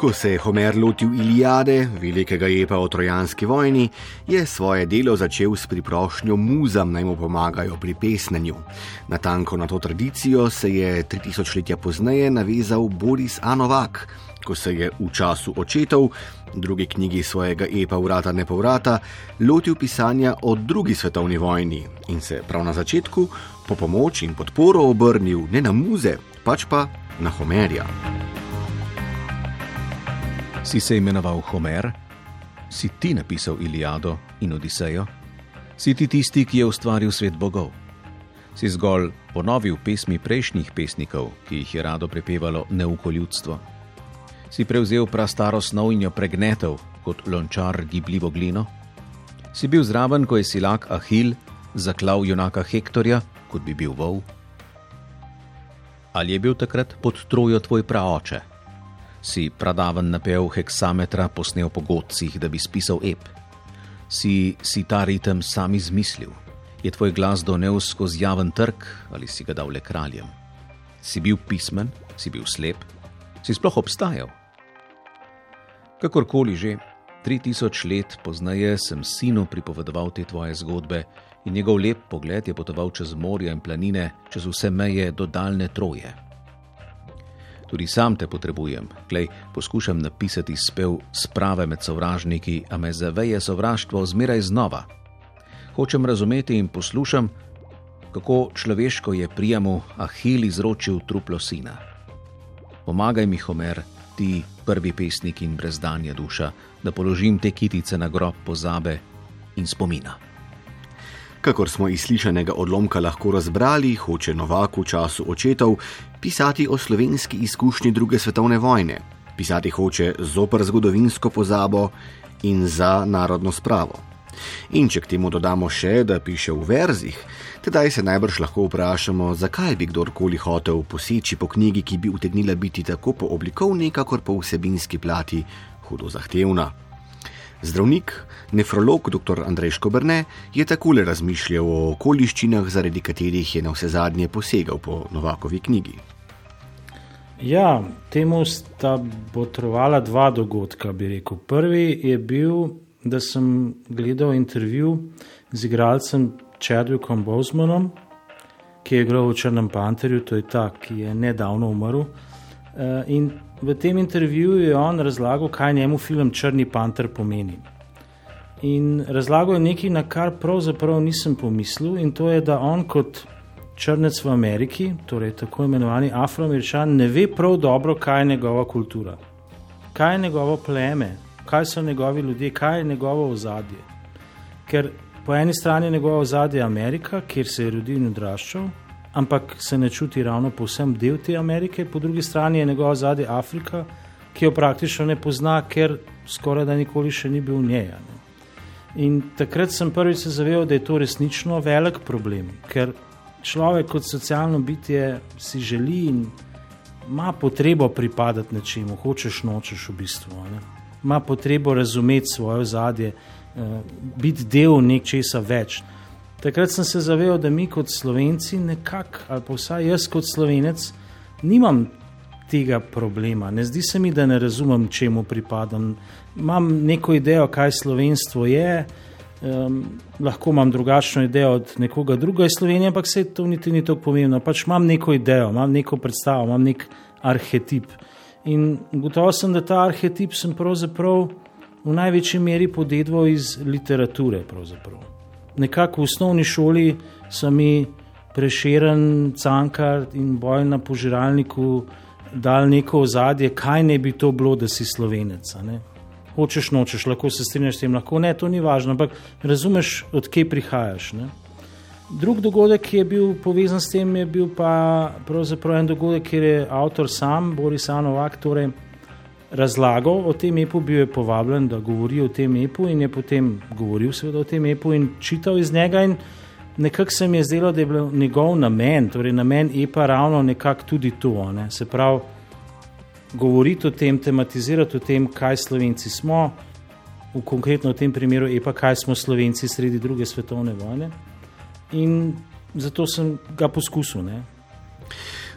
Ko se je Homer lotil Iliade, velikega epa o trojanski vojni, je svoje delo začel s priprošnjo muzam naj mu pomagajo pri pesnenju. Natanko na to tradicijo se je 3000 letja pozneje navezal Boris Anovak, ko se je v času očetov, drugi knjigi svojega epa Vrata ne povrata, lotil pisanja o drugi svetovni vojni in se prav na začetku po pomoč in podporo obrnil ne na muze, pač pa na Homerja. Si se imenoval Homer? Si ti napisal Iliado in Odisejo? Si ti tisti, ki je ustvaril svet bogov? Si zgolj ponovil pesmi prejšnjih pesnikov, ki jih je rado prepevalo neuko ljudstvo? Si prevzel prastaro snov in jo pregnetel kot lončar gibljivo glino? Si bil zraven, ko je silak Ahil zaklal junaka Hektorja, kot bi bil vol? Ali je bil takrat pod trojo tvoj praoče? Si pradaven napev heksametra posnel po godcih, da bi spisal ep. Si, si ta ritem sam izmislil, je tvoj glas donev skozi javen trg ali si ga dal le kraljem. Si bil pismen, si bil slep, si sploh obstajal. Kakorkoli že, tri tisoč let pozneje sem sinu pripovedoval te tvoje zgodbe in njegov lep pogled je potoval čez morja in planine, čez vse meje do daljne troje. Tudi sam te potrebujem, klej poskušam napisati spev sprave med sovražniki, a me zaveje sovraštvo zmeraj znova. Hočem razumeti in poslušam, kako človeško je prijemu Ahil izročil truplo sina. Pomagaj mi, Homer, ti prvi pesnik in brezdanja duša, da položim te kitice na grob pozabe in spomina. Kakor smo iz slišanega odlomka lahko razbrali, hoče Novak v času očetov pisati o slovenski izkušnji druge svetovne vojne. Pisati hoče zoper zgodovinsko pozabo in za narodno spravo. In če k temu dodamo še, da piše v verzih, tedaj se najbrž lahko vprašamo, zakaj bi kdorkoli hotel poseči po knjigi, ki bi utegnila biti tako po oblikovni, kakor po vsebinski plati hudo zahtevna. Zdravnik, nefrolog dr. Andrej Škobrne je takole razmišljal o okoliščinah, zaradi katerih je na vse zadnje posegal po Novakovi knjigi. Ja, temu sta potrovala dva dogodka, bi rekel. Prvi je bil, da sem gledal intervju z igralcem Chadwickom Bosmanom, ki je igral v Črnem panterju, to je ta, ki je nedavno umrl. Eh, in v tem intervjuju je on razlagal, kaj njemu film Črni panter pomeni. In razlagal je nekaj, na kar pravzaprav nisem pomislil, in to je, da on kot črnec v Ameriki, torej tako imenovani afroameričan, ne ve prav dobro, kaj je njegova kultura, kaj je njegovo pleme, kaj so njegovi ljudje, kaj je njegovo ozadje. Ker po eni strani je njegovo ozadje Amerika, kjer se je rodil in odraščal, ampak se ne čuti ravno povsem del te Amerike, po drugi strani je njegova zadnja Afrika, ki jo praktično ne pozna, ker skoraj da nikoli še ni bil v njej. Ne. In takrat sem prvič se zavedal, da je to resnično velik problem, ker človek kot socialno bitje si želi in ima potrebo pripadati nečemu, hočeš nočeš v bistvu. Ne. Ma potrebo razumeti svoje zadje, eh, biti del nečesa več. Takrat sem se zavedal, da mi kot slovenci, nekako, ali pa vsaj jaz kot slovenec, nimam tega problema. Ne zdi se mi, da ne razumem, čemu pripadam. Imam neko idejo, kaj slovenstvo je, um, lahko imam drugačno idejo od nekoga drugega iz Slovenije, ampak se to niti ni tako pomembno. Pač imam neko idejo, imam neko predstavo, imam nek arhetip. In gotovo sem, da ta arhetip sem pravzaprav v največji meri podedval iz literature. Pravzaprav nekako v osnovni šoli so mi preširen, cankar in boj na požiralniku dal neko ozadje, kaj ne bi to bilo, da si slovenec. Hočeš, nočeš, lahko se strinjaš s tem, lahko ne, to ni važno, ampak razumeš, odkje prihajaš. Ne? Drug dogodek, ki je bil povezan s tem, je bil pa pravzaprav en dogodek, kjer je avtor sam, Boris Anovak, torej razlagal o tem epu, bil je povabljen, da govori o tem epu in je potem govoril seveda o tem epu in čital iz njega in nekako se mi je zdelo, da je bil njegov namen, torej namen epa ravno nekako tudi to, ne? se pravi govoriti o tem, tematizirati o tem, kaj slovenci smo, v konkretno v tem primeru epa, kaj smo slovenci sredi druge svetovne vojne in zato sem ga poskusil. Ne?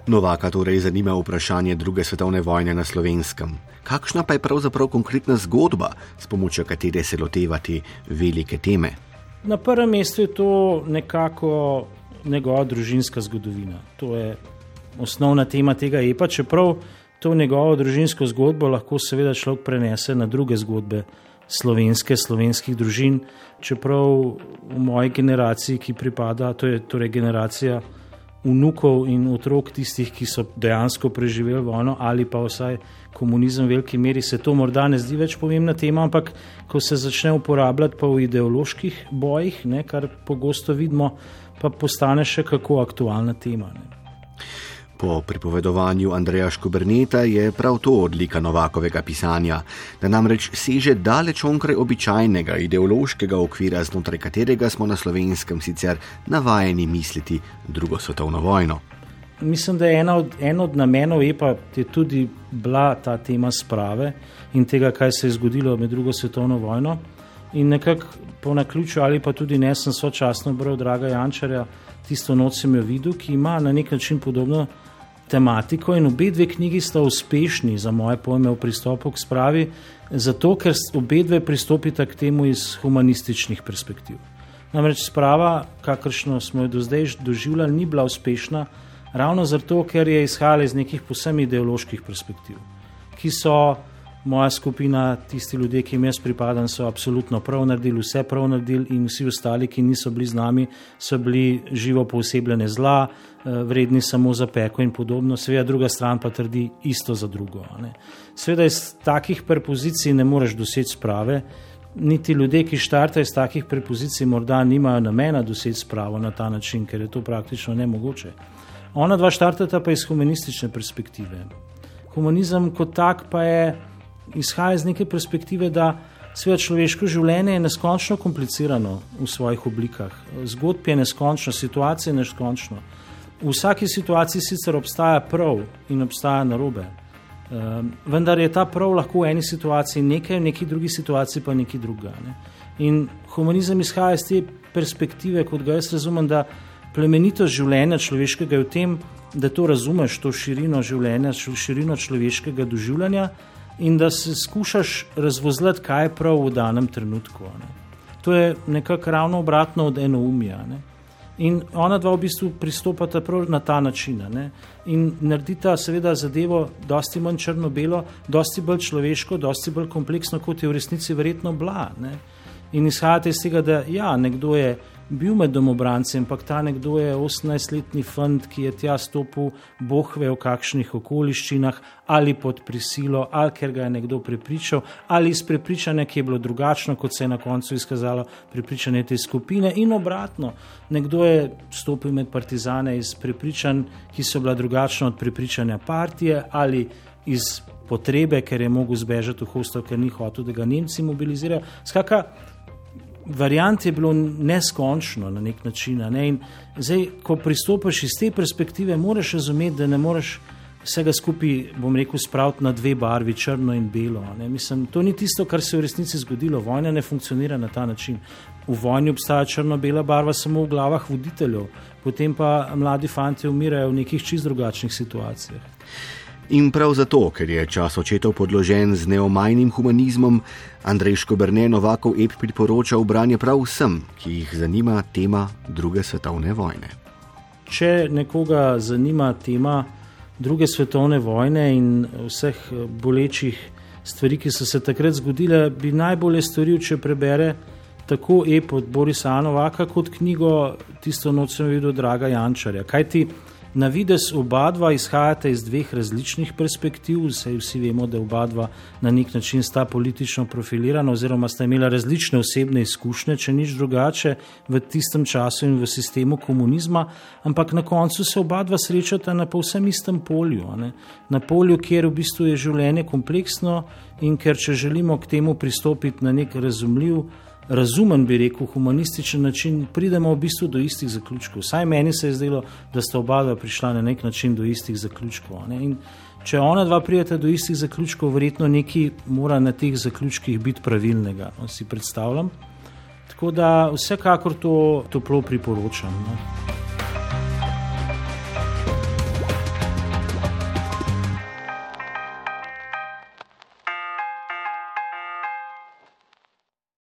Novaka torej zanima vprašanje druge svetovne vojne na slovenskem. Kakšna pa je pravzaprav konkretna zgodba, s pomočjo katere se lotevati velike teme? Na prvem mestu je to nekako njegova družinska zgodovina. To je osnovna tema tega epa, čeprav to njegovo družinsko zgodbo lahko seveda človek prenese na druge zgodbe slovenske, slovenskih družin, čeprav v moji generaciji, ki pripada, to je torej generacija vnukov in otrok tistih, ki so dejansko preživeli vojno ali pa vsaj komunizem v veliki meri, se to morda ne zdi več pomembna tema, ampak ko se začne uporabljati pa v ideoloških bojih, ne, kar pogosto vidimo, pa postane še kako aktualna tema. Ne. Po pripovedovanju Andreja Škoberneta je prav to odlika Novakovega pisanja, da namreč seže daleč onkraj običajnega ideološkega okvira, znotraj katerega smo na slovenskem sicer navajeni misliti drugo svetovno vojno. Mislim, da je ena od, en od namenov EPA tudi bila ta tema sprave in tega, kaj se je zgodilo med drugo svetovno vojno. In nekako po naključju ali pa tudi ne, sem sočasno bral Draga Jančarja, tisto noč sem jo videl, ki ima na nek način podobno tematiko in obe dve knjigi sta uspešni za moje pojme v pristopu k spravi, zato ker obe dve pristopita k temu iz humanističnih perspektiv. Namreč sprava, kakršno smo jo do zdaj doživljali, ni bila uspešna ravno zato, ker je izhajala iz nekih posebnih ideoloških perspektiv, ki so moja skupina, tisti ljudje, ki jim jaz pripadam, so absolutno prav naredili, vse prav naredili, in vsi ostali, ki niso bili z nami, so bili živo posebljene zla, eh, vredni samo za peko in podobno. Seveda, druga stran pa trdi isto za drugo. Seveda, iz takih prepozicij ne moreš doseči sprave. Niti ljudje, ki štartajo iz takih prepozicij, morda nimajo namena doseči spravo na ta način, ker je to praktično nemogoče. Ona dva štartata pa iz humanistične perspektive. Humanizem kot tak pa je izhaja iz neke perspektive, da svet človeško življenje je neskončno komplicirano v svojih oblikah. Zgodb je neskončno, situacija je neskončno. V vsaki situaciji sicer obstaja prav in obstaja narobe. Um, vendar je ta prav lahko v eni situaciji nekaj, v neki drugi situaciji pa nekaj drugega. Ne? In humanizem izhaja iz te perspektive, kot ga jaz razumem, da plemenitost življenja človeškega je v tem, da to razumeš, to širino življenja, širino človeškega doživljanja in da se skušaš razvozlati, kaj je prav v danem trenutku. Ne. To je nekako ravno obratno od enoumja. Ne. In ona dva v bistvu pristopata prav na ta način ne. in naredita seveda zadevo dosti manj črno-belo, dosti bolj človeško, dosti bolj kompleksno, kot je v resnici verjetno bila. Ne. In izhajate iz tega, da ja, nekdo je bil med domobranci, ampak ta nekdo je 18-letni fant, ki je tja stopil, boh ve v kakšnih okoliščinah, ali pod prisilo, ali ker ga je nekdo prepričal, ali iz prepričanja, ki je bilo drugačno, kot se je na koncu izkazalo prepričanje te skupine, in obratno. Nekdo je stopil med partizane iz prepričanj, ki so bila drugačna od prepričanja partije ali iz potrebe, ker je mogel zbežati v hostel, ker ni hotel, da ga Nemci mobilizirajo. Skaka, variant je bilo neskončno na nek način. Ne? Zdaj, ko pristopiš iz te perspektive, moraš razumeti, da ne moreš vsega skupaj, bom rekel, spraviti na dve barvi, črno in belo. Mislim, to ni tisto, kar se je v resnici zgodilo. Vojna ne funkcionira na ta način. V vojni obstaja črno-bela barva samo v glavah voditeljev, potem pa mladi fanti umirajo v nekih čist drugačnih situacijah. In prav zato, ker je čas očetov podložen z neomajnim humanizmom, Andrej Škobrne Novakov ep priporoča branje prav vsem, ki jih zanima tema druge svetovne vojne. Če nekoga zanima tema druge svetovne vojne in vseh bolečih stvari, ki so se takrat zgodile, bi najbolje storil, če prebere tako ep od Borisa Novaka kot knjigo Tisto noč sem videl, draga Jančarja. Kaj ti? Na vides oba dva izhajata iz dveh različnih perspektiv, saj vsi vemo, da oba dva na nek način sta politično profilirana oziroma sta imela različne osebne izkušnje, če nič drugače v tistem času in v sistemu komunizma, ampak na koncu se oba dva srečata na povsem istem polju, na polju, kjer v bistvu je življenje kompleksno in ker če želimo k temu pristopiti na nek razumljiv razumen, bi rekel, humanističen način, pridemo v bistvu do istih zaključkov. Vsaj meni se je zdelo, da sta oba prišla na nek način do istih zaključkov. Če ona dva prijeta do istih zaključkov, verjetno nekaj mora na teh zaključkih biti pravilnega, no, si predstavljam. Tako da vsekakor to toplo priporočam. No.